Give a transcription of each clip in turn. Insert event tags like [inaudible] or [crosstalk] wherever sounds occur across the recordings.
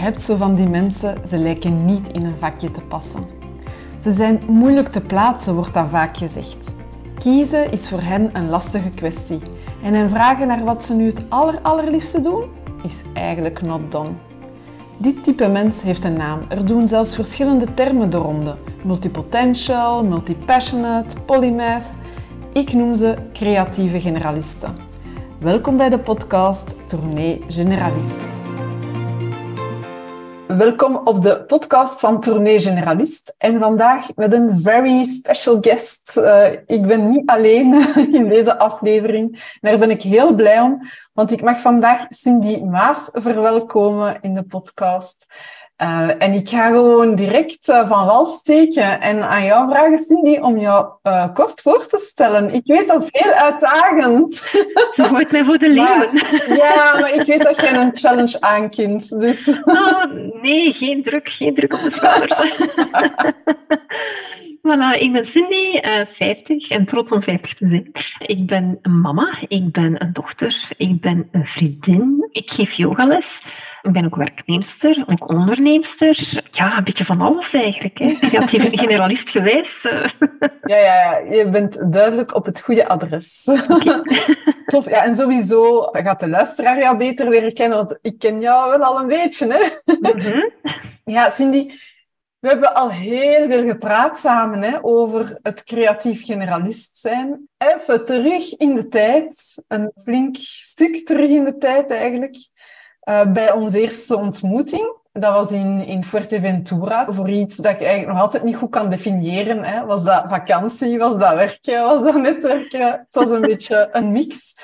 hebt zo van die mensen, ze lijken niet in een vakje te passen. Ze zijn moeilijk te plaatsen, wordt dan vaak gezegd. Kiezen is voor hen een lastige kwestie. En hen vragen naar wat ze nu het aller, allerliefste doen, is eigenlijk not done. Dit type mens heeft een naam. Er doen zelfs verschillende termen de ronde. Multipotential, multipassionate, polymath. Ik noem ze creatieve generalisten. Welkom bij de podcast Tournee Generalist. Welkom op de podcast van Tournee Generalist. En vandaag met een very special guest. Uh, ik ben niet alleen [laughs] in deze aflevering. Daar ben ik heel blij om, want ik mag vandaag Cindy Maas verwelkomen in de podcast. Uh, en ik ga gewoon direct uh, van wal steken en aan jou vragen, Cindy, om jou uh, kort voor te stellen. Ik weet dat is heel uitdagend. [laughs] Ze gooit mij voor de leeuwen. [laughs] ja, maar ik weet dat jij een challenge aankunt. Dus. Oh, nee, geen druk, geen druk op de schouders. [laughs] Voilà, ik ben Cindy, uh, 50 en trots om 50 te zijn. Ik ben een mama, ik ben een dochter, ik ben een vriendin, ik geef yogales, ik ben ook werknemster, ook onderneemster. Ja, een beetje van alles eigenlijk. Hè. Creatieve [laughs] generalist geweest. [laughs] ja, ja, ja, je bent duidelijk op het goede adres. Okay. [laughs] Tof, ja, en sowieso gaat de luisteraar jou beter leren kennen, want ik ken jou wel al een beetje. Hè? Mm -hmm. Ja, Cindy, we hebben al heel veel gepraat samen hè, over het creatief generalist zijn. Even terug in de tijd, een flink stuk terug in de tijd eigenlijk, uh, bij onze eerste ontmoeting. Dat was in, in Fuerteventura, voor iets dat ik eigenlijk nog altijd niet goed kan definiëren. Hè. Was dat vakantie, was dat werken, was dat netwerken? Het was een [laughs] beetje een mix.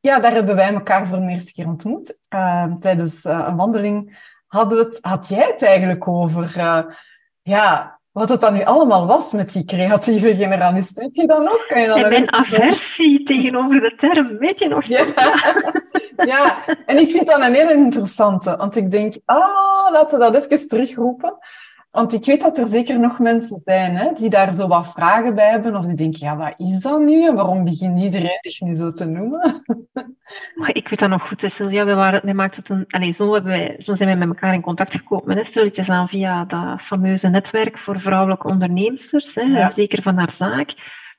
Ja, daar hebben wij elkaar voor de eerste keer ontmoet. Uh, tijdens uh, een wandeling hadden we het, had jij het eigenlijk over ja, wat het dan nu allemaal was met die creatieve generalist. Weet je dat nog? Kan je en mijn aversie tegenover de term, weet je nog? Ja. [laughs] ja, en ik vind dat een hele interessante. Want ik denk, ah, laten we dat even terugroepen. Want ik weet dat er zeker nog mensen zijn hè, die daar zo wat vragen bij hebben. Of die denken, ja, wat is dat nu? En waarom begint iedereen zich nu zo te noemen? [laughs] ik weet dat nog goed, Sylvia. We waren, wij maakten toen, allez, zo, hebben wij, zo zijn we met elkaar in contact gekomen. Hè, stilletjes aan via dat fameuze netwerk voor vrouwelijke onderneemsters. Hè, ja. Zeker van haar zaak.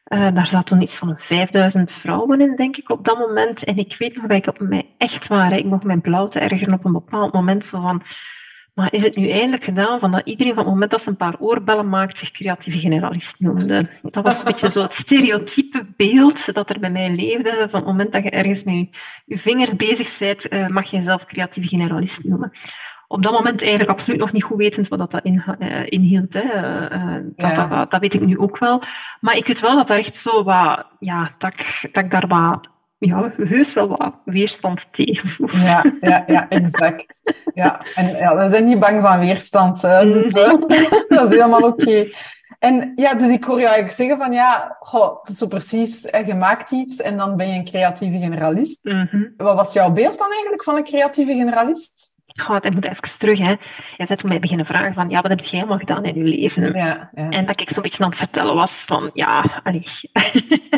Uh, daar zaten toen iets van 5000 vrouwen in, denk ik, op dat moment. En ik weet nog dat ik op mij echt waar, hè, ik mocht mijn blauw te ergeren op een bepaald moment. Zo van, maar is het nu eindelijk gedaan van dat iedereen van het moment dat ze een paar oorbellen maakt zich creatieve generalist noemde? Dat was een beetje zo het stereotype beeld dat er bij mij leefde. Van het moment dat je ergens met je, je vingers bezig bent, uh, mag je jezelf creatieve generalist noemen. Op dat moment eigenlijk absoluut nog niet goed wetend wat dat in, uh, inhield. Hè. Uh, dat, ja. dat, dat, weet ik nu ook wel. Maar ik weet wel dat er echt zo wat, ja, dat, dat ik daar wat ja, heus wel wat weerstand tegen Ja, ja, ja, exact. Ja, en ja, we zijn niet bang van weerstand. Hè. Dus, [laughs] dat is helemaal oké. En ja, dus ik hoor je eigenlijk zeggen van ja, goh, het is zo precies, je maakt iets en dan ben je een creatieve generalist. Mm -hmm. Wat was jouw beeld dan eigenlijk van een creatieve generalist? Oh, ik moet even terug. Hè. Je zet mij beginnen vragen van, ja, wat heb je helemaal gedaan in je leven? Ja, ja. En dat ik zo'n beetje aan het vertellen was van, ja, allee.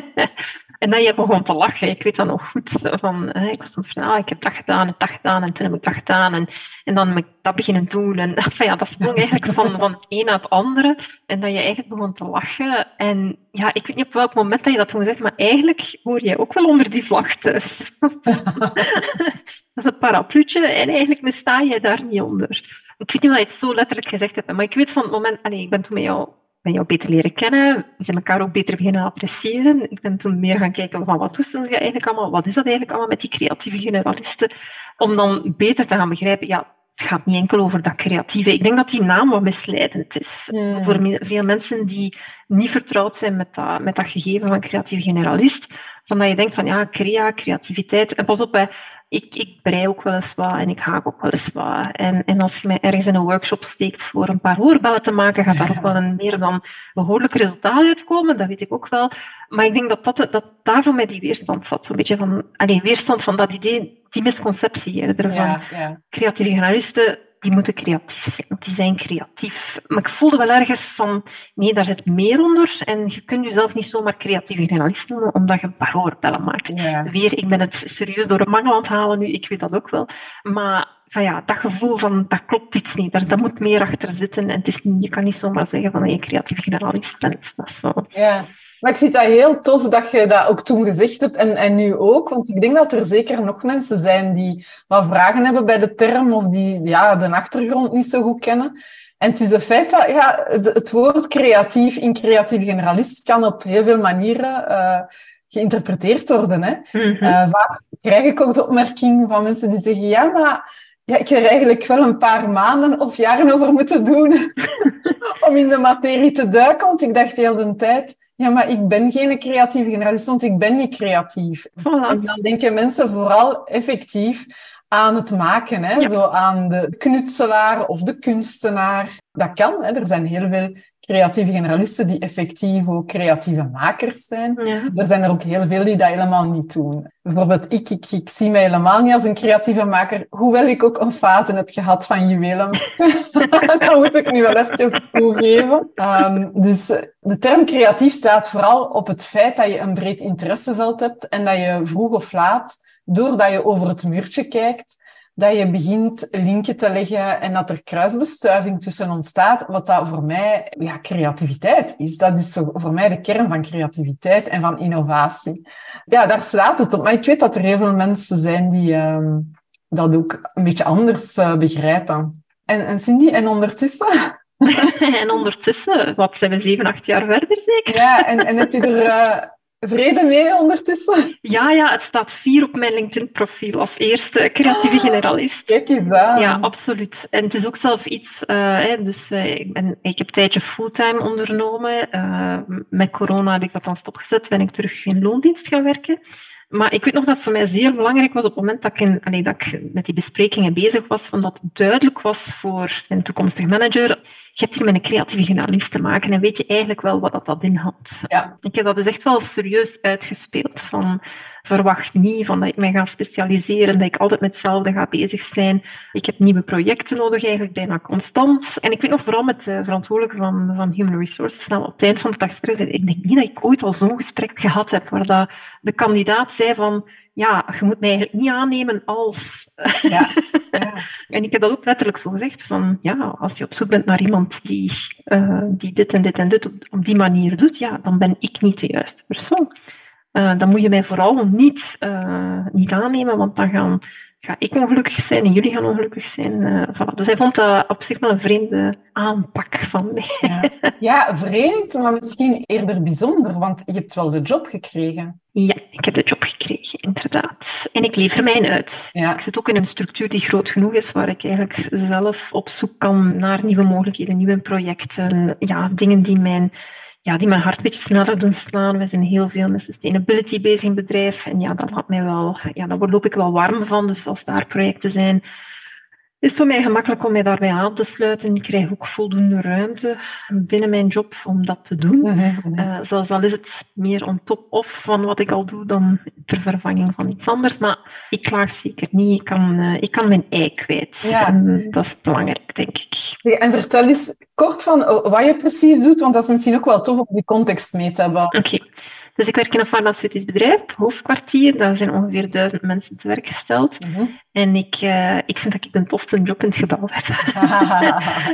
[laughs] en dan je begon te lachen. Ik weet dat nog goed. Van, hè, ik was het vertellen, ik heb dat gedaan en dat gedaan en toen heb ik dat gedaan. En, en dan heb ik dat beginnen doen. En [laughs] enfin, ja, dat sprong eigenlijk van, van het een naar het andere. En dat je eigenlijk begon te lachen. En ja, ik weet niet op welk moment dat je dat toen gezegd, maar eigenlijk hoor jij ook wel onder die vlag thuis. [laughs] dat is een parapluutje en eigenlijk sta je daar niet onder. Ik weet niet of je het zo letterlijk gezegd hebt, maar ik weet van het moment, allez, ik ben toen met jou, ben jou beter leren kennen, we zijn elkaar ook beter beginnen appreciëren. Ik ben toen meer gaan kijken van wat je eigenlijk allemaal, wat is dat eigenlijk allemaal met die creatieve generalisten, om dan beter te gaan begrijpen, ja, het gaat niet enkel over dat creatieve. Ik denk dat die naam wat misleidend is. Mm. Voor veel mensen die niet vertrouwd zijn met dat, met dat gegeven van creatieve generalist. Van dat je denkt van ja, crea, creativiteit. En pas op, ik, ik brei ook wel eens wat en ik haak ook wel eens wat. En, en als je mij ergens in een workshop steekt voor een paar oorbellen te maken, gaat daar ook wel een meer dan behoorlijk resultaat uitkomen. Dat weet ik ook wel. Maar ik denk dat, dat, dat daar voor mij die weerstand zat. Zo'n beetje van, alleen weerstand van dat idee, die misconceptie eerder van ja, ja. creatieve generalisten die moeten creatief zijn. Die zijn creatief. Maar ik voelde wel ergens van, nee, daar zit meer onder. En je kunt jezelf niet zomaar creatieve generalist noemen, omdat je paroolbellen maakt. Weer, ik ben het serieus door de mangel aan het halen nu, ik weet dat ook wel. Maar van ja, dat gevoel van, dat klopt iets niet. Daar, daar moet meer achter zitten. En het is, je kan niet zomaar zeggen van, je creatieve generalist bent. Dat is zo. Ja. Maar ik vind dat heel tof dat je dat ook toen gezegd hebt en, en nu ook. Want ik denk dat er zeker nog mensen zijn die wat vragen hebben bij de term of die ja, de achtergrond niet zo goed kennen. En het is een feit dat ja, het, woord creatief in creatief generalist kan op heel veel manieren uh, geïnterpreteerd worden. Hè? Mm vaak krijg ik ook de opmerking van mensen die zeggen, ja, maar ja, ik heb er eigenlijk wel een paar maanden of jaren over moeten doen [laughs] om in de materie te duiken. Want ik dacht heel de tijd, ja, maar ik ben geen creatieve generalist, want ik ben niet creatief. En dan denken mensen vooral effectief aan het maken, hè? Zo aan de knutselaar of de kunstenaar. Dat kan, hè? er zijn heel veel creatieve generalisten die effectief ook creatieve makers zijn. Er zijn er ook heel veel die dat helemaal niet doen. Bijvoorbeeld ik, ik, ik zie mij helemaal niet als een creatieve maker, hoewel ik ook een fase heb gehad van juwelen. [laughs] dat moet ik nu wel even toegeven. Um, dus de term creatief staat vooral op het feit dat je een breed interesseveld hebt en dat je vroeg of laat, doordat je over het muurtje kijkt, dat je begint linken te leggen en dat er kruisbestuiving tussen ontstaat, wat dat voor mij ja, creativiteit is. Dat is voor mij de kern van creativiteit en van innovatie. Ja, daar slaat het op. Maar ik weet dat er heel veel mensen zijn die uh, dat ook een beetje anders uh, begrijpen. En, en Cindy, en ondertussen? [laughs] en ondertussen, wat zijn we zeven, acht jaar verder zeker? Ja, en, en heb je er uh, vrede mee ondertussen? Ja, ja, het staat vier op mijn LinkedIn-profiel als eerste creatieve generalist. Kijk eens aan. Ja, absoluut. En het is ook zelf iets, uh, hè, dus uh, ik, ben, ik heb een tijdje fulltime ondernomen. Uh, met corona heb ik dat dan stopgezet, ben ik terug in loondienst gaan werken. Maar ik weet nog dat het voor mij zeer belangrijk was op het moment dat ik, in, allee, dat ik met die besprekingen bezig was, van dat het duidelijk was voor een toekomstig manager, je hebt hier met een creatieve generalist te maken en weet je eigenlijk wel wat dat, dat inhoudt. Ja. Ik heb dat dus echt wel serieus uitgespeeld van verwacht niet van dat ik mij ga specialiseren, dat ik altijd met hetzelfde ga bezig zijn. Ik heb nieuwe projecten nodig, eigenlijk bijna constant. En ik weet nog vooral met de verantwoordelijke van, van Human Resources, nou, op het eind van de dag ik denk niet dat ik ooit al zo'n gesprek gehad heb, waar dat de kandidaat zei van, ja, je moet mij eigenlijk niet aannemen als... Ja, [laughs] ja. en ik heb dat ook letterlijk zo gezegd, van ja, als je op zoek bent naar iemand die, uh, die dit en dit en dit op, op die manier doet, ja, dan ben ik niet de juiste persoon. Uh, dan moet je mij vooral niet, uh, niet aannemen, want dan gaan, ga ik ongelukkig zijn en jullie gaan ongelukkig zijn. Uh, voilà. Dus hij vond dat op zich wel een vreemde aanpak van mij. Ja. ja, vreemd, maar misschien eerder bijzonder, want je hebt wel de job gekregen. Ja, ik heb de job gekregen, inderdaad. En ik lever mij uit. Ja. Ik zit ook in een structuur die groot genoeg is, waar ik eigenlijk zelf op zoek kan naar nieuwe mogelijkheden, nieuwe projecten, ja, dingen die mijn ja, die mijn hart een beetje sneller doen slaan. We zijn heel veel met sustainability bezig in het bedrijf. En ja, dat laat mij wel, ja, daar loop ik wel warm van. Dus als daar projecten zijn is het voor mij gemakkelijk om mij daarbij aan te sluiten. Ik krijg ook voldoende ruimte binnen mijn job om dat te doen. Uh, zelfs al is het meer on top of van wat ik al doe dan ter vervanging van iets anders. Maar ik klaag zeker niet. Ik kan, uh, ik kan mijn ei kwijt. Ja. En dat is belangrijk, denk ik. en vertel eens kort van wat je precies doet, want dat is misschien ook wel tof om die context mee te hebben. Oké. Dus ik werk in een farmaceutisch bedrijf, hoofdkwartier. Daar zijn ongeveer duizend mensen te werk gesteld. Mhm. En ik, uh, ik vind dat ik de tofste job in het gebouw heb.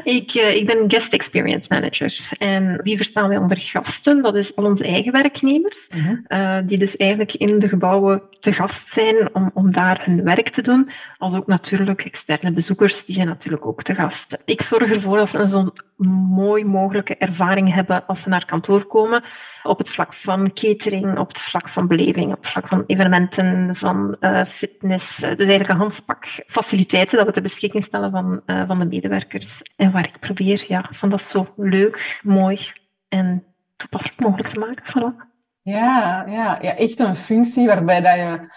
[laughs] ik, uh, ik ben guest experience manager. En wie verstaan wij onder gasten? Dat is al onze eigen werknemers. Mhm. uh, die dus eigenlijk in de gebouwen te gast zijn om, om daar hun werk te doen. Als ook natuurlijk externe bezoekers, die zijn natuurlijk ook te gast. Ik zorg ervoor dat ze zo'n mooi mogelijke ervaring hebben als ze naar kantoor komen. Op het vlak van catering, op het vlak van beleving, op het vlak van evenementen, van uh, fitness. Dus eigenlijk een handspak faciliteiten dat we ter beschikking stellen van, uh, van de medewerkers. En waar ik probeer ja, van dat zo leuk, mooi en toepasselijk mogelijk te maken. Voilà. Ja, ja, ja, echt een functie waarbij dat je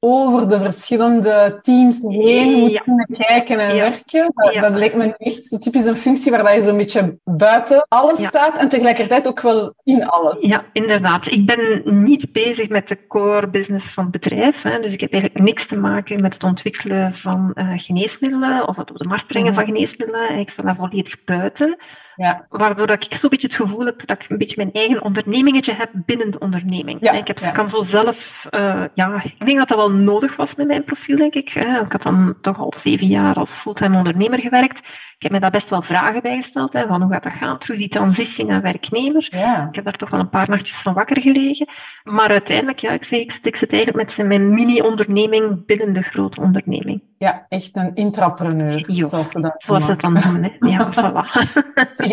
over de verschillende teams heen moet kunnen kijken en werken. Dat, dat, lijkt me echt zo typisch een functie waar je zo'n beetje buiten alles staat en tegelijkertijd ook wel in alles. Ja, inderdaad. Ik ben niet bezig met de core business van het bedrijf. Hè. Dus ik heb eigenlijk niks te maken met het ontwikkelen van uh, geneesmiddelen of het op de markt brengen van geneesmiddelen. Ik sta daar volledig buiten. Ja. Waardoor dat ik zo'n beetje het gevoel heb dat ik een beetje mijn eigen ondernemingetje heb binnen de onderneming. Ja. Ik heb, kan zo zelf... Uh, ja, ik denk dat dat wel nodig was met mijn profiel, denk ik. Ik had dan toch al zeven jaar als fulltime ondernemer gewerkt. Ik heb me daar best wel vragen bij gesteld. Hè, van hoe gaat dat gaan? Terug die transitie naar werknemer. Ja. Ik heb daar toch wel een paar nachtjes van wakker gelegen. Maar uiteindelijk, ja, ik, zeg, ik, zit, ik zit eigenlijk met mijn mini-onderneming binnen de grote onderneming. Ja, echt een intrapreneur, zoals ze dat Zoals het dan hè. Ja, [laughs] voilà.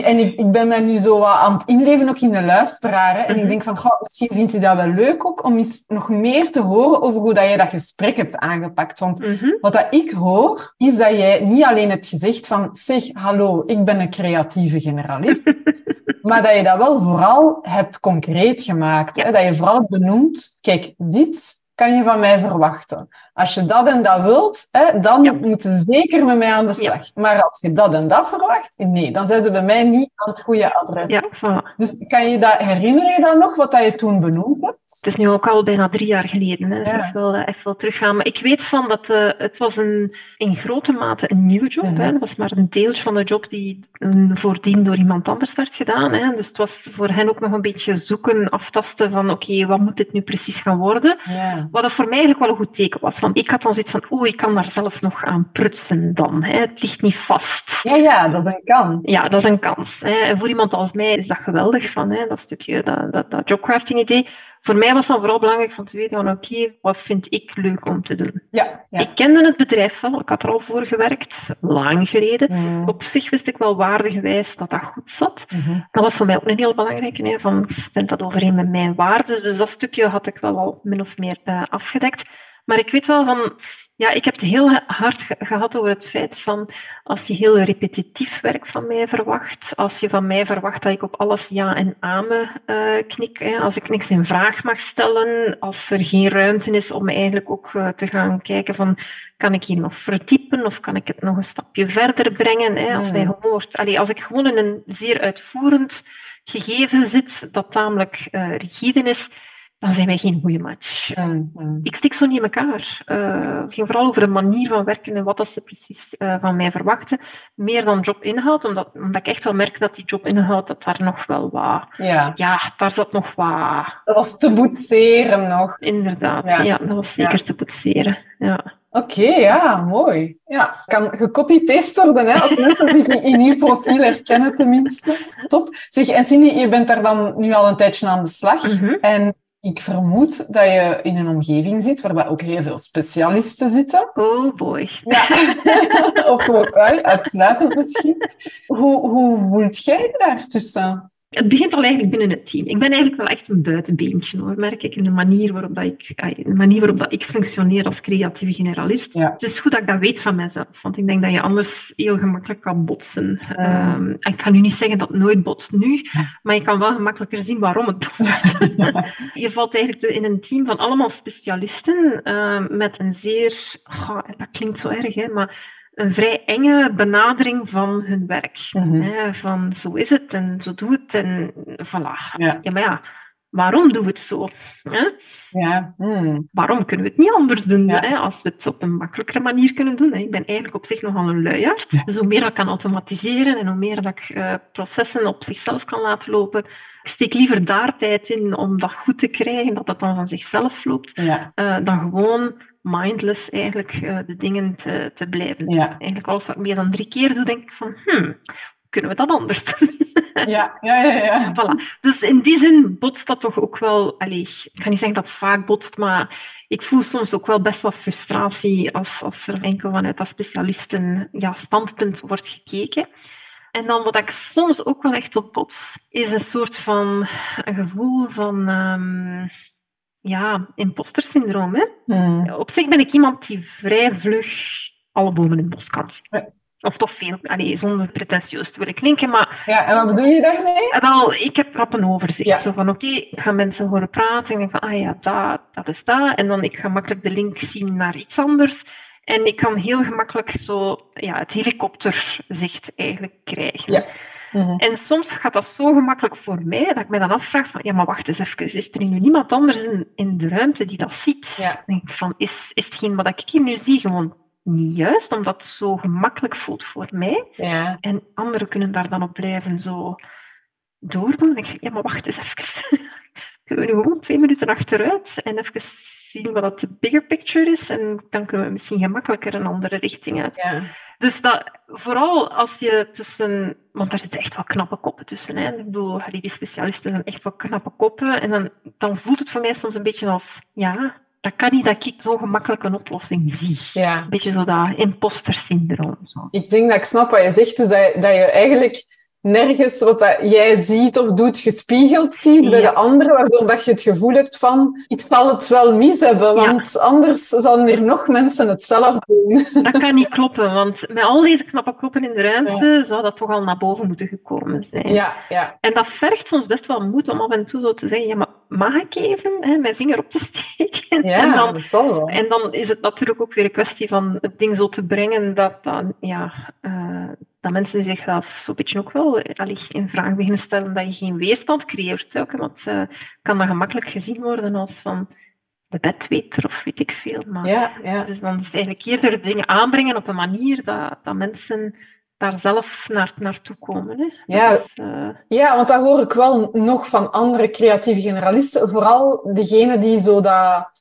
en ik, ik ben mij nu zo wat aan het inleven ook in de luisteraar. Hè. En ik mhm. denk van, goh, misschien vindt hij dat wel leuk ook, om eens nog meer te horen over hoe dat je dat gesprek hebt aangepakt. Want mhm. wat dat ik hoor, is dat jij niet alleen hebt gezegd van, zeg, hallo, ik ben een creatieve generalist. [laughs] maar dat je dat wel vooral hebt concreet gemaakt. Hè? Dat je vooral benoemt, kijk, dit kan je van mij verwachten. Als je dat en dat wilt, hè, dan ja. moet je zeker met mij aan de slag. Maar als je dat en dat verwacht, nee, dan zijn ze bij mij niet aan het goede adres. Ja, voilà. Dus kan je dat, herinner je dan nog wat dat je toen benoemd hebt? Het is nu ook al bijna drie jaar geleden, hè, dus wel uh, even wel teruggaan. Maar ik weet van dat uh, het was een, in grote mate een nieuwe job. Mm Hè. Dat was maar een deeltje van de job die um, voordien door iemand anders werd gedaan. Hè. Dus het was voor hen ook nog een beetje zoeken, aftasten van oké, okay, wat moet dit nu precies gaan worden? Wat dat voor mij eigenlijk wel een goed teken was. Want ik had dan zoiets van, oeh, ik kan daar zelf nog aan prutsen dan. Hè. Het ligt niet vast. Ja, ja, dat is een kans. Ja, dat is een kans. Hè. En voor iemand als mij is dat geweldig, van, hè, dat stukje, dat, dat, dat jobcrafting idee. Voor mij was dan vooral belangrijk om te weten van, oké, wat vind ik leuk om te doen? Ja, ja, Ik kende het bedrijf wel, ik had er al voor gewerkt, lang geleden. Mm. Op zich wist ik wel waardegewijs dat dat goed zat. Mhm. Dat was voor mij ook een heel belangrijke, hè, van, stemt dat overeen met mijn waarden? Dus dat stukje had ik wel al min of meer uh, afgedekt. Maar ik weet wel van, ja, ik heb het heel hard gehad over het feit van, als je heel repetitief werk van mij verwacht, als je van mij verwacht dat ik op alles ja en amen uh, knik, hè, als ik niks in vraag mag stellen, als er geen ruimte is om eigenlijk ook uh, te gaan kijken van, kan ik hier nog verdiepen of kan ik het nog een stapje verder brengen? Hè, als, mij hoort, allee, als ik gewoon in een zeer uitvoerend gegeven zit, dat tamelijk uh, rigide is, dan zijn wij geen goede match. Mm. Ik stik zo niet in elkaar. Uh, het ging vooral over de manier van werken en wat dat ze precies uh, van mij verwachten. Meer dan jobinhoud, omdat, omdat ik echt wel merk dat die jobinhoud, dat daar nog wel wat... Ja, ja daar zat nog wat... Dat was te boetseren nog. Inderdaad, ja, dat was zeker ja. te boetseren. Ja. Oké, okay, ja, mooi. Ja, kan gecopy-paste worden, hè, als mensen zich in uw profiel herkennen tenminste. Top. Zeg, en Cindy, je bent daar dan nu al een tijdje aan de slag. Mm -hmm. En ik vermoed dat je in een omgeving zit waar ook heel veel specialisten zitten. Oh boy. Ja. [laughs] of uitsluitend misschien. Hoe, hoe voelt jij daartussen? Het begint al eigenlijk binnen het team. Ik ben eigenlijk wel echt een buitenbeentje, hoor, merk ik, in de manier waarop, dat ik, de manier waarop dat ik functioneer als creatieve generalist. Het is goed dat ik dat weet van mezelf, want ik denk dat je anders heel gemakkelijk kan botsen. Um, ik kan nu niet zeggen dat het nooit botst nu, maar je kan wel gemakkelijker zien waarom het botst. [laughs] je valt eigenlijk in een team van allemaal specialisten uh, met een zeer... Oh, dat klinkt zo erg, hè, maar een vrij enge benadering van hun werk. Mm hè, van zo is het en zo doe het en voilà. Ja, ja maar ja, waarom doen we het zo? Hè? Ja. Hmm. Waarom kunnen we het niet anders doen hè, als we het op een makkelijkere manier kunnen doen? Hè? Ik ben eigenlijk op zich nogal een luiaard. Dus hoe meer ik kan automatiseren en hoe meer dat ik uh, processen op zichzelf kan laten lopen, ik steek liever daar tijd in om dat goed te krijgen, dat dat dan van zichzelf loopt, uh, dan gewoon mindless eigenlijk uh, de dingen te, te blijven. Eigenlijk alles wat ik meer dan drie keer doe, denk ik van, hmm, kunnen we dat anders [laughs] doen? Ja, ja, ja. ja. Voilà. Dus in die zin botst dat toch ook wel... Allez, ik ga niet zeggen dat het vaak botst, maar ik voel soms ook wel best wat frustratie als, als er enkel vanuit dat specialisten ja, standpunt wordt gekeken. En dan wat ik soms ook wel echt op bots, is een soort van een gevoel van... Um, ja, imposter syndroom. Hè? Hmm. Op zich ben ik iemand die vrij vlug alle bomen in het bos kan zien. Of toch veel, allee, zonder pretentieus te willen klinken. Maar, ja, en wat bedoel je daarmee? Eh, wel, ik heb rap een overzicht. Zo van, oké, ik ga mensen horen praten. En ik denk van, ah ja, dat, dat is dat. En dan ik ga makkelijk de link zien naar iets anders. En ik kan heel gemakkelijk zo ja, het helikopterzicht eigenlijk krijgen. Ja. Mhm. En soms gaat dat zo gemakkelijk voor mij, dat ik me dan afvraag van, ja, maar wacht eens even, is er nu niemand anders in, in de ruimte die dat ziet? Ja. denk ik van, is, is hetgeen wat ik hier nu zie gewoon niet juist, omdat het zo gemakkelijk voelt voor mij? Ja. En anderen kunnen daar dan op blijven zo doordoen. En ik zeg, ja, maar wacht eens even. [laughs] kunnen we gewoon twee minuten achteruit en even zien wat het bigger picture is. En dan kunnen we misschien gemakkelijker een andere richting uit. Ja. Dus dat, vooral als je tussen... Want daar zitten echt wel knappe koppen tussen. Hè. Ik bedoel, die specialisten zijn echt wel knappe koppen. En dan, dan voelt het voor mij soms een beetje als... Ja, dat kan niet dat ik zo gemakkelijk een oplossing zie. Ja. Een beetje zo dat imposter syndroom. Zo. Ik denk dat ik snap wat je zegt. Dus dat, dat je eigenlijk nergens wat dat jij ziet of doet gespiegeld ziet bij de anderen, waardoor dat je het gevoel hebt van ik zal het wel mis hebben, want anders zouden er nog mensen hetzelfde doen. [laughs] Dat kan niet kloppen, want met al deze knappe kloppen in de ruimte zou dat toch al naar boven moeten gekomen zijn. Ja, ja. En dat vergt soms best wel moed om af en toe zo te zeggen, ja, maar mag ik even hè, mijn vinger op te steken? Ja, en dan, dat zal wel. En dan is het natuurlijk ook weer een kwestie van het ding zo te brengen dat dan, ja... Uh, dat mensen zichzelf zo'n beetje ook wel in vraag beginnen stellen dat je geen weerstand creëert. Ook, want uh, kan dat gemakkelijk gezien worden als van de bedweter of weet ik veel. Maar, ja, ja. Dus dan is het eigenlijk eerder dingen aanbrengen op een manier dat, dat mensen daar zelf naar, naartoe komen. Hè. Ja, uh... ja, want dat hoor ik wel nog van andere creatieve generalisten. Vooral degene die zo dat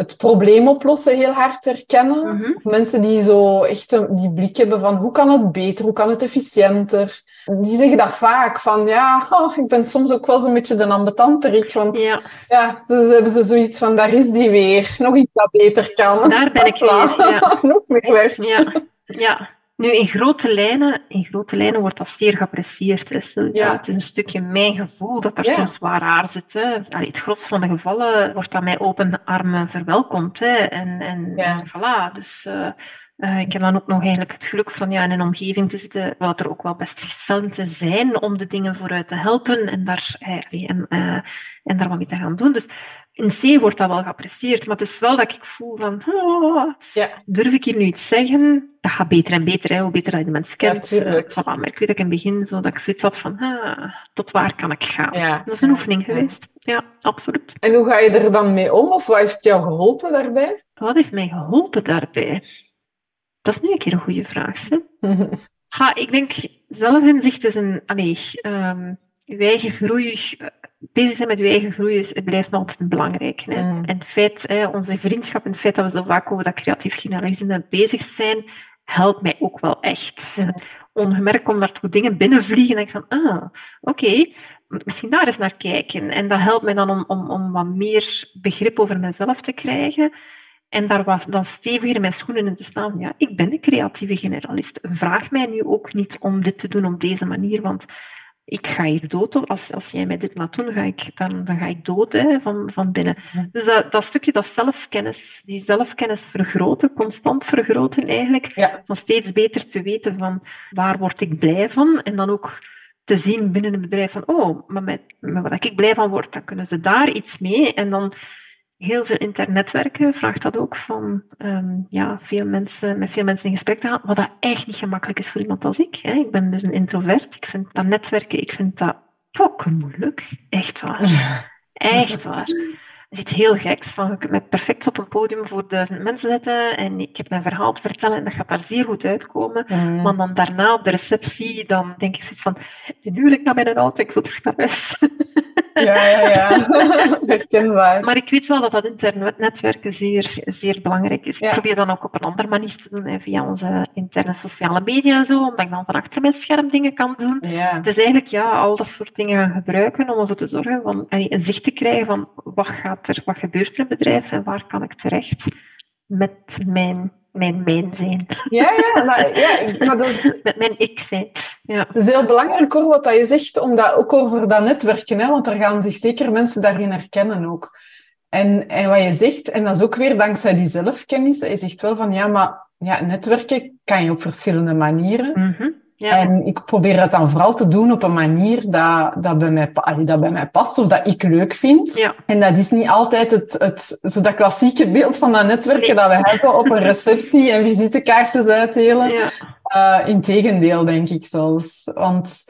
het probleem oplossen heel hard herkennen. Mhm. Of mensen die zo echt een, die blik hebben van hoe kan het beter, hoe kan het efficiënter. Die zeggen dat vaak, van ja, [laughs] oh, ik ben soms ook wel zo'n beetje de ambetanterik. Want ja. ja, dus hebben ze zoiets van, daar is die weer, nog iets dat beter kan. Daar ben ik [laughs] weer, ja. nog meer weg. Ja, ja. Nu, in grote lijnen, in grote lijnen wordt dat zeer geapprecieerd. Ja. het is een stukje mijn gevoel dat er soms waar raar zit. Hè. Allee, het grootste van de gevallen wordt dat mij open armen verwelkomd. Hè. En, en, en voilà. Dus uh, uh, ik heb dan ook nog eigenlijk het geluk van ja, in een omgeving te zitten waar er ook wel best te zijn om de dingen vooruit te helpen en daar, eh, en, uh, en daar wat mee te gaan doen. Dus in C wordt dat wel geapprecieerd, maar het is wel dat ik voel van, oh, ja. durf ik hier nu iets zeggen? Dat gaat beter en beter, hè, hoe beter dat je de mens kent. Ja, voilà, maar ik weet dat ik in het begin zo, dat ik zoiets had van, ah, tot waar kan ik gaan? Ja. Dat is een oefening geweest. Ja, absoluut. En hoe ga je er dan mee om? Of wat heeft jou geholpen daarbij? Wat heeft mij geholpen daarbij? Dat is nu een keer een goede vraag. Hè? ha, ik denk, zelfinzicht is een... Allee, um, uw eigen groei... Bezig zijn met uw eigen groei is, blijft altijd belangrijk. Hè? Mm. En het feit, hè, onze vriendschap en het feit dat we zo vaak over dat creatief generalisme bezig zijn, helpt mij ook wel echt. Mm. Ongemerkt om daar toe dingen binnenvliegen en ik van, ah, oké, misschien daar eens naar kijken. En dat helpt mij dan om, om, om wat meer begrip over mezelf te krijgen. En daar was dan steviger in mijn schoenen in te staan. Ja, ik ben een creatieve generalist. Vraag mij nu ook niet om dit te doen op deze manier, want ik ga hier dood. Als, als jij mij dit laat doen, ga ik, dan, dan ga ik dood hè, van, van binnen. Dus dat, dat stukje, dat zelfkennis, die zelfkennis vergroten, constant vergroten eigenlijk. Van steeds beter te weten van waar word ik blij van. En dan ook te zien binnen een bedrijf van, oh, maar met, met wat ik blij van word, dan kunnen ze daar iets mee. En dan heel veel internetwerken vraagt dat ook van um, ja, veel mensen, met veel mensen in gesprek te gaan, wat dat echt niet gemakkelijk is voor iemand als ik. Hè. Ik ben dus een introvert. Ik vind dat netwerken, ik vind dat ook moeilijk. Echt waar. Echt waar. Het is iets heel geks. Van, je kunt mij perfect op een podium voor duizend mensen zetten en ik heb mijn verhaal te vertellen en dat gaat daar zeer goed uitkomen. Mm. Maar dan daarna op de receptie, dan denk ik zoiets van, nu wil ik naar mijn auto, ik wil terug naar huis. [laughs] Ja, ja, ja. [laughs] Herkenbaar. Maar ik weet wel dat dat internetwerken zeer, zeer belangrijk is. Ik probeer dan ook op een andere manier te doen, hè, via onze interne sociale media en zo, omdat ik dan van achter mijn scherm dingen kan doen. Ja. Het is eigenlijk ja, al dat soort dingen gaan gebruiken om ervoor te zorgen, van, een zicht te krijgen van wat, gaat er, wat gebeurt er in het bedrijf en waar kan ik terecht met mijn mijn mijn zijn. Ja, ja, maar, ja, maar dat [laughs] met mijn ik zijn. Ja. Het is heel belangrijk hoor, wat je zegt, omdat, ook over dat netwerken, hè, want er gaan zich zeker mensen daarin herkennen ook. En, en wat je zegt, en dat is ook weer dankzij die zelfkennis, je zegt wel van ja, maar ja, netwerken kan je op verschillende manieren. Mhm. Ja. En ik probeer het dan vooral te doen op een manier dat, dat, bij, mij, dat bij mij past of dat ik leuk vind. Ja. En dat is niet altijd het, het, zo dat klassieke beeld van dat netwerken dat we hebben op een receptie en visitekaartjes uitdelen. Ja. Uh, Integendeel, denk ik zelfs. Want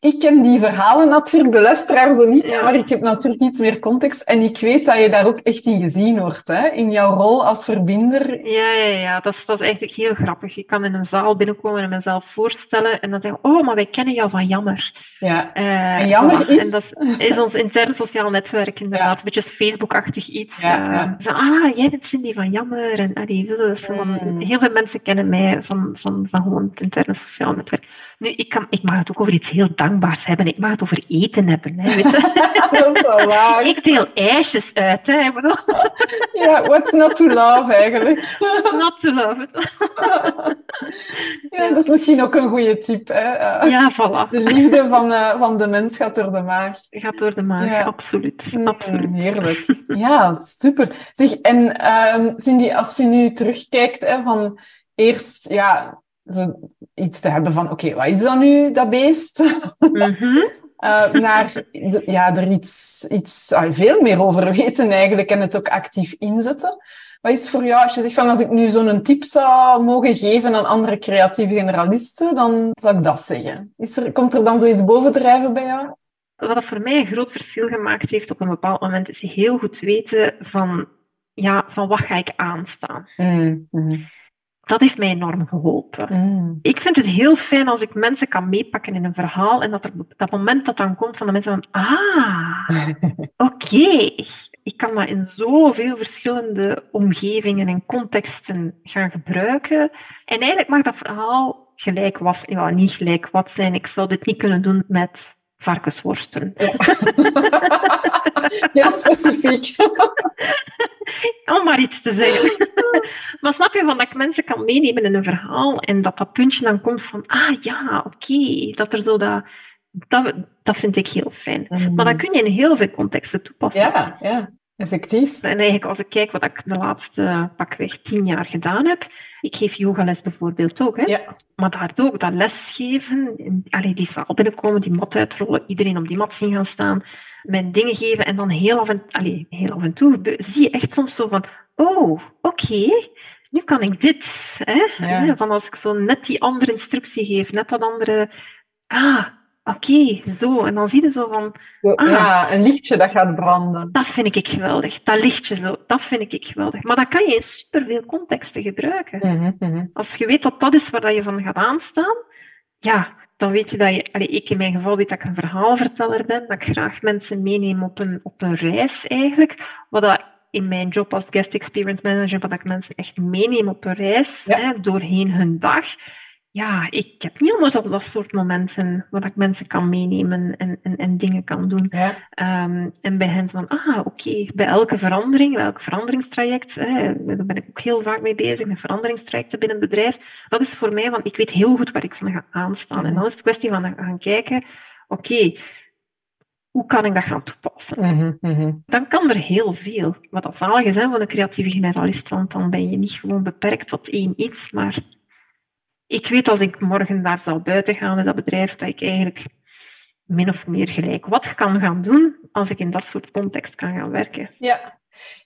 ik ken die verhalen natuurlijk, de luisteraars zo niet, maar ik heb natuurlijk iets meer context. En ik weet dat je daar ook echt in gezien wordt, hè? in jouw rol als verbinder. Ja, ja, ja. Dat, is, dat is eigenlijk heel grappig. Je kan in een zaal binnenkomen en mezelf voorstellen en dan zeggen, oh, maar wij kennen jou van Jammer. Ja. Uh, en Jammer is... En dat is, ons intern sociaal netwerk, inderdaad. Een beetje Facebook-achtig iets. Ja. Uh, van, ah, jij bent Cindy van Jammer. En allee, dat is gewoon, Mm. Heel veel mensen kennen mij van, van, van gewoon het interne sociaal netwerk. Nu, ik, kan, ik mag het ook over iets heel hebben. Ik mag het over eten hebben. Hè, weet je? [laughs] dat is wel waar. Ik deel ijsjes uit. Hè, [laughs] Ja, what's not to love eigenlijk? it's not to love. [laughs] Ja, dat is misschien ook een goede tip. Hè? Uh, Ja, voilà. De liefde van, uh, van de mens gaat door de maag. Gaat door de maag, Ja. absoluut. Mm, absoluut. Heerlijk. Ja, super. Zeg, en ehm, Cindy, als je nu terugkijkt hè, van eerst ja, zo iets te hebben van oké, wat is dan nu dat beest? Mhm. [laughs] Uh, naar de- ja, er iets, iets ah, veel meer over weten eigenlijk en het ook actief inzetten. Wat is voor jou, als je zegt van als ik nu zo'n tip zou mogen geven aan andere creatieve generalisten, dan zou ik dat zeggen. Is er, komt er dan zoiets bovendrijven bij jou? Wat dat voor mij een groot verschil gemaakt heeft op een bepaald moment, is heel goed weten van, ja, van wat ga ik aanstaan. Mm, mm, Dat heeft mij enorm geholpen. mm. Ik vind het heel fijn als ik mensen kan meepakken in een verhaal en dat er dat moment dat dan komt van de mensen van, ah, [laughs] oké, ik kan dat in zoveel verschillende omgevingen en contexten gaan gebruiken. En eigenlijk mag dat verhaal gelijk was, ja, niet gelijk wat zijn. Ik zou dit niet kunnen doen met varkensworsten. Heel [laughs] specifiek. [laughs] [laughs] Om maar iets te zeggen. maar snap je, van dat ik mensen kan meenemen in een verhaal en dat dat puntje dan komt van, ah ja, oké, dat er zo dat, dat... Dat vind ik heel fijn. Maar dat kun je in heel veel contexten toepassen. Ja, ja, effectief. En eigenlijk als ik kijk wat ik de laatste pakweg tien jaar gedaan heb, ik geef yogales bijvoorbeeld ook, hè? Ja. maar daar ook dat lesgeven, en, allee, die zaal binnenkomen, die mat uitrollen, iedereen op die mat zien gaan staan, mijn dingen geven en dan heel af en, allee, heel af en toe zie je echt soms zo van, oh, oké, nu kan ik dit. Hè? Ja. Hè, Van als ik zo net die andere instructie geef, net dat andere, ah, oké, zo. En dan zie je zo van, Ah. Ja, een lichtje dat gaat branden. dat vind ik geweldig. Dat lichtje zo, dat vind ik geweldig. Maar dat kan je in superveel contexten gebruiken. Mhm, mhm. Als je weet dat dat is waar je van gaat aanstaan, ja, dan weet je dat je... Ik in mijn geval weet dat ik een verhaalverteller ben, dat ik graag mensen meeneem op een, op een reis eigenlijk. Wat dat in mijn job als guest experience manager, wat ik mensen echt meeneem op een reis, Ja. hè, doorheen hun dag. Ja, ik heb niet anders dan dat soort momenten waar ik mensen kan meenemen en, en, en dingen kan doen. Ja. Ehm, en bij hen van, ah, oké, bij elke verandering, bij elk veranderingstraject, hè, daar ben ik ook heel vaak mee bezig, met veranderingstrajecten binnen het bedrijf. Dat is voor mij van, ik weet heel goed waar ik van ga aanstaan. En dan is het kwestie van gaan kijken, oké, hoe kan ik dat gaan toepassen? Mhm, mhm. Dan kan er heel veel. Wat dat zalig is hè, voor een creatieve generalist, want dan ben je niet gewoon beperkt tot één iets, maar ik weet als ik morgen daar zal buiten gaan met dat bedrijf, dat ik eigenlijk min of meer gelijk wat kan gaan doen als ik in dat soort context kan gaan werken. Ja,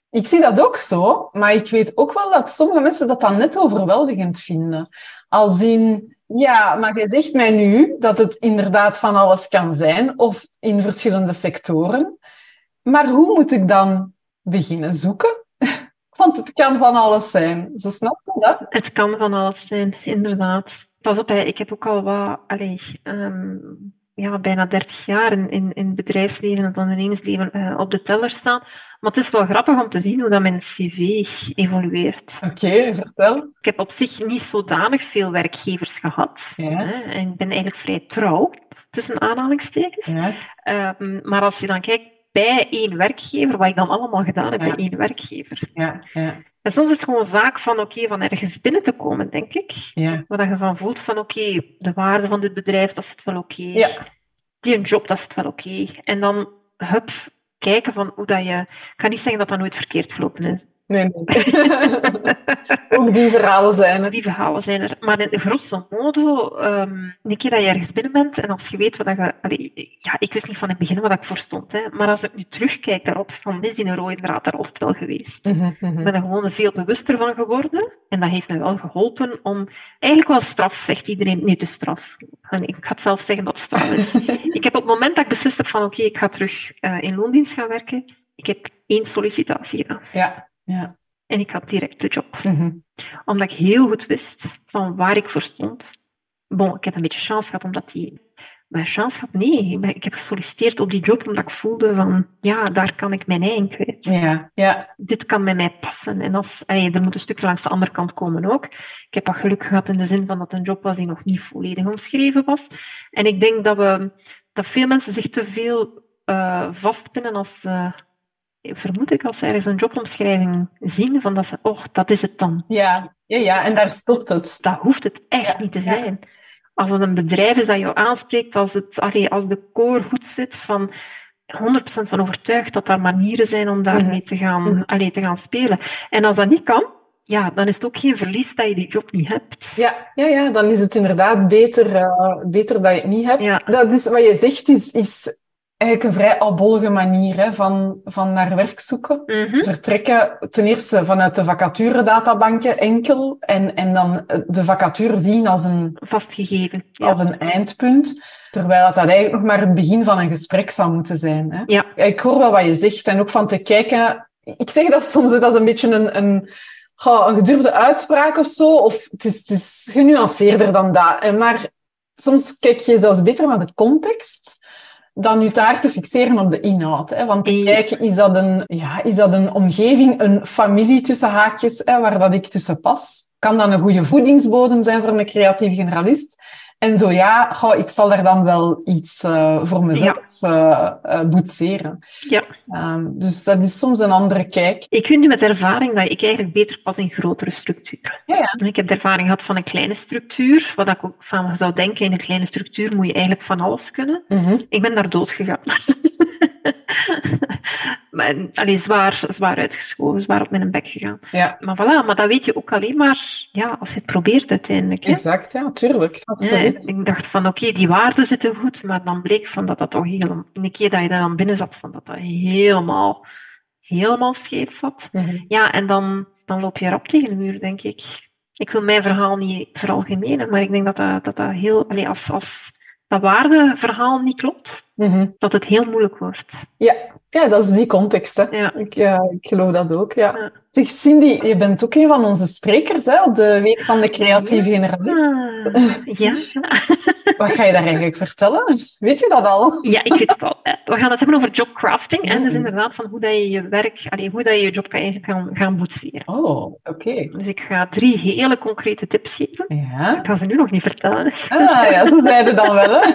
ik zie dat ook zo, maar ik weet ook wel dat sommige mensen dat dan net overweldigend vinden. Als in, ja, maar je zegt mij nu dat het inderdaad van alles kan zijn, of in verschillende sectoren. Maar hoe moet ik dan beginnen zoeken? Want het kan van alles zijn. Zo snap je dat? Het kan van alles zijn, inderdaad. Pas op, hè, ik heb ook al wat, allez, ehm, ja, bijna 30 jaar in, in, in het bedrijfsleven en het ondernemersleven eh, op de teller staan. Maar het is wel grappig om te zien hoe dat mijn cv evolueert. Oké, vertel. Ik heb op zich niet zodanig veel werkgevers gehad. Ja. Hè, en ik ben eigenlijk vrij trouw, tussen aanhalingstekens. Ja. Ehm, maar als je dan kijkt bij één werkgever, wat ik dan allemaal gedaan heb bij één werkgever. Ja, ja, En soms is het gewoon zaak van, oké, van ergens binnen te komen, denk ik. ja. Waar je van voelt van, oké, de waarde van dit bedrijf, dat zit wel oké. Ja. Die een job, dat zit wel oké. En dan, hup, kijken van hoe dat je... Ik kan niet zeggen dat dat nooit verkeerd gelopen is. Nee, nee. [laughs] Ook die verhalen zijn er. Die verhalen zijn er. Maar in grosso modo, um, een keer dat je ergens binnen bent en als je weet wat je... Allee, ja, ik wist niet van het begin wat ik voor stond. Hè, maar als ik nu terugkijk daarop, van is die een rode draad daar altijd wel geweest. Mm -hmm. Ik ben er gewoon veel bewuster van geworden. En dat heeft me wel geholpen om... Eigenlijk wel straf, zegt iedereen. Nee, de straf. ik ga het zelf zeggen dat het straf is. [laughs] ik heb op het moment dat ik beslist heb van oké, ik ga terug uh, in loondienst gaan werken, ik heb één sollicitatie gedaan. Ja. Ja. En ik had direct de job. Mm Omdat ik heel goed wist van waar ik voor stond. Bon, ik heb een beetje chance gehad, omdat die... Maar chance had? Nee. Ik heb gesolliciteerd op die job omdat ik voelde van... Ja, daar kan ik mijn eigen kwijt. Ja, ja. Dit kan bij mij passen. En als, allee, er moet een stuk langs de andere kant komen ook. Ik heb wat geluk gehad in de zin van dat het een job was die nog niet volledig omschreven was. En ik denk dat, we, dat veel mensen zich te veel uh, vastpinnen als ze vermoed ik, als ze ergens een jobomschrijving zien, van dat ze, oh, dat is het dan. Ja, ja, ja en daar stopt het. Dat hoeft het echt niet te zijn. Als het een bedrijf is dat jou aanspreekt, als, het, allee, als de core goed zit, van 100% van overtuigd dat er manieren zijn om daarmee mhm. te, gaan, mm allee, te gaan spelen. En als dat niet kan, ja, dan is het ook geen verlies dat je die job niet hebt. Ja, ja, ja dan is het inderdaad beter, uh, beter dat je het niet hebt. Ja. Dat is wat je zegt, is, is eigenlijk een vrij albollige manier hè, van, van naar werk zoeken. Mhm. Vertrekken ten eerste vanuit de vacaturedatabanken enkel en, en dan de vacature zien als een vastgegeven, ja. als een eindpunt. Terwijl dat, dat eigenlijk nog maar het begin van een gesprek zou moeten zijn. Hè. Ja. Ik hoor wel wat je zegt en ook van te kijken. Ik zeg dat soms, dat is een beetje een, een, een gedurfde uitspraak of zo. Of het is, het is genuanceerder dan dat. Maar soms kijk je zelfs beter naar de context dan nu daar te fixeren op de inhoud. Hè? Want te kijken, is dat, een, ja, is dat een omgeving, een familie tussen haakjes, hè, waar dat ik tussen pas? Kan dat een goede voedingsbodem zijn voor een creatief generalist? En zo ja, goh, ik zal daar dan wel iets uh, voor mezelf ja. uh, uh, boetseren. Ja. Um, dus dat is soms een andere kijk. Ik vind nu met ervaring dat ik eigenlijk beter pas in grotere structuren. Ja, ja. Ik heb de ervaring gehad van een kleine structuur. Wat ik ook van zou denken, in een kleine structuur moet je eigenlijk van alles kunnen. Mm -hmm. Ik ben daar dood gegaan. [laughs] [laughs] maar, allee, zwaar, zwaar uitgeschoven, zwaar op mijn bek gegaan. Ja. Maar voilà, maar dat weet je ook alleen maar ja, als je het probeert uiteindelijk. Hè? Exact, ja, tuurlijk. Absoluut. Ja, ik dacht van, oké, okay, die waarden zitten goed, maar dan bleek van dat dat toch helemaal... Een keer dat je daar dan binnen zat, van dat dat helemaal, helemaal scheef zat. Mm -hmm. Ja, en dan, dan loop je rap tegen de muur, denk ik. Ik wil mijn verhaal niet veralgemenen, maar ik denk dat dat, dat, dat heel... Allee, als, als dat waardeverhaal niet klopt, mm -hmm. dat het heel moeilijk wordt. Ja, ja dat is die context. Hè. Ja. Ik, ja, ik geloof dat ook. Ja. Ja. Zeg, Cindy, je bent ook een van onze sprekers hè, op de Week van de Creatieve Generalist. Ah, ja. [laughs] Wat ga je daar eigenlijk vertellen? Weet je dat al? Ja, ik weet het al. We gaan het hebben over jobcrafting. En dus inderdaad van hoe dat je je werk, allee, hoe dat je je job kan eigenlijk gaan, gaan boetseren. Oh, oké. Okay. Dus ik ga drie hele concrete tips geven. Ja. Ik ga ze nu nog niet vertellen. Ah ja, ze zeiden dan wel, hè?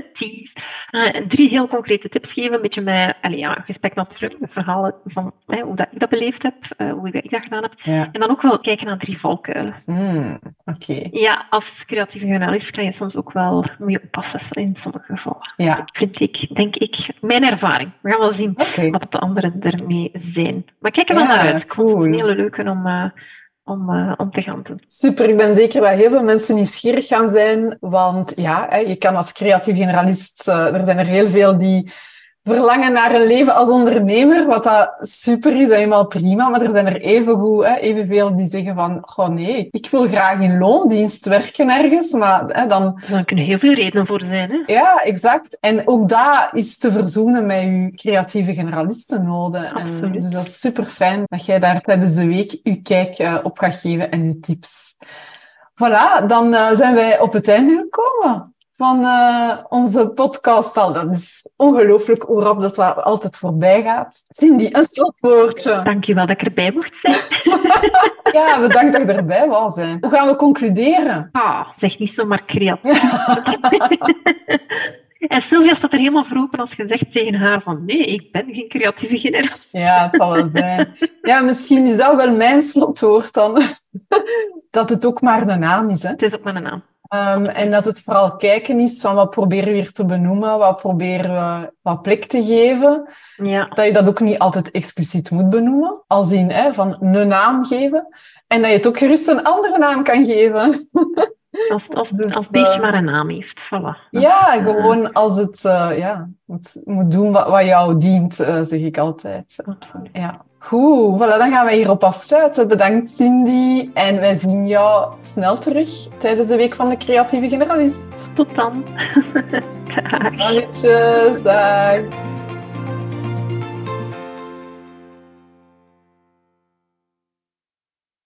[laughs] Uh, drie heel concrete tips geven, een beetje met allee, ja, gesprek naar het verhalen van hè, hoe dat ik dat beleefd heb, uh, hoe ik dat gedaan heb. Ja. En dan ook wel kijken naar drie valkuilen. Mm, oké. Okay. Ja, als creatieve journalist kan je soms ook wel, moet je oppassen in sommige gevallen. Ja. Vind ik, denk ik, mijn ervaring. We gaan wel zien okay. wat de anderen ermee zijn. Maar kijk er wel Ja, naar uit. Ik vond het een hele leuke om, uh, om, uh, om te gaan doen. Super, ik ben zeker dat heel veel mensen nieuwsgierig gaan zijn, want ja, je kan als creatief generalist, uh, er zijn er heel veel die verlangen naar een leven als ondernemer, wat dat super is, helemaal prima, maar er zijn er evengoed, hè, evenveel die zeggen van, goh nee, ik wil graag in loondienst werken ergens, maar hè, dan... Dus daar kunnen heel veel redenen voor zijn. Hè? Ja, exact. En ook dat is te verzoenen met je creatieve generalistennoden. Absoluut. En dus dat is super fijn dat jij daar tijdens de week je kijk uh, op gaat geven en je tips. Voilà, dan uh, zijn wij op het einde gekomen van uh, onze podcast al. Dat is ongelooflijk hoe rap dat, dat altijd voorbij gaat. Cindy, een slotwoordje. Dankjewel dat ik erbij mocht zijn. [laughs] ja, bedankt dat je erbij wou zijn. Hoe gaan we concluderen? Ah, zeg niet zomaar creatief. [laughs] [laughs] en Sylvia staat er helemaal voor open als je zegt tegen haar van nee, ik ben geen creatieve generalist. Ja, het zal wel zijn. Ja, misschien is dat wel mijn slotwoord dan. dat het ook maar een naam is. Hè? Het is ook maar een naam. Ehm, en dat het vooral kijken is van wat proberen we hier te benoemen, wat proberen we wat plek te geven. Ja. Dat je dat ook niet altijd expliciet moet benoemen, als in hè, van een naam geven. En dat je het ook gerust een andere naam kan geven. Als, als, [laughs] dus, als het beestje maar een naam heeft, voilà. Ja, eh, gewoon als het uh, ja, moet, moet doen wat, wat jou dient, zeg ik altijd. Absoluut. Ja. Goed, voilà, dan gaan wij hierop afsluiten. Bedankt Cindy. En wij zien jou snel terug tijdens de Week van de Creatieve Generalist. Tot dan. [laughs] dag. Dankjes, dag.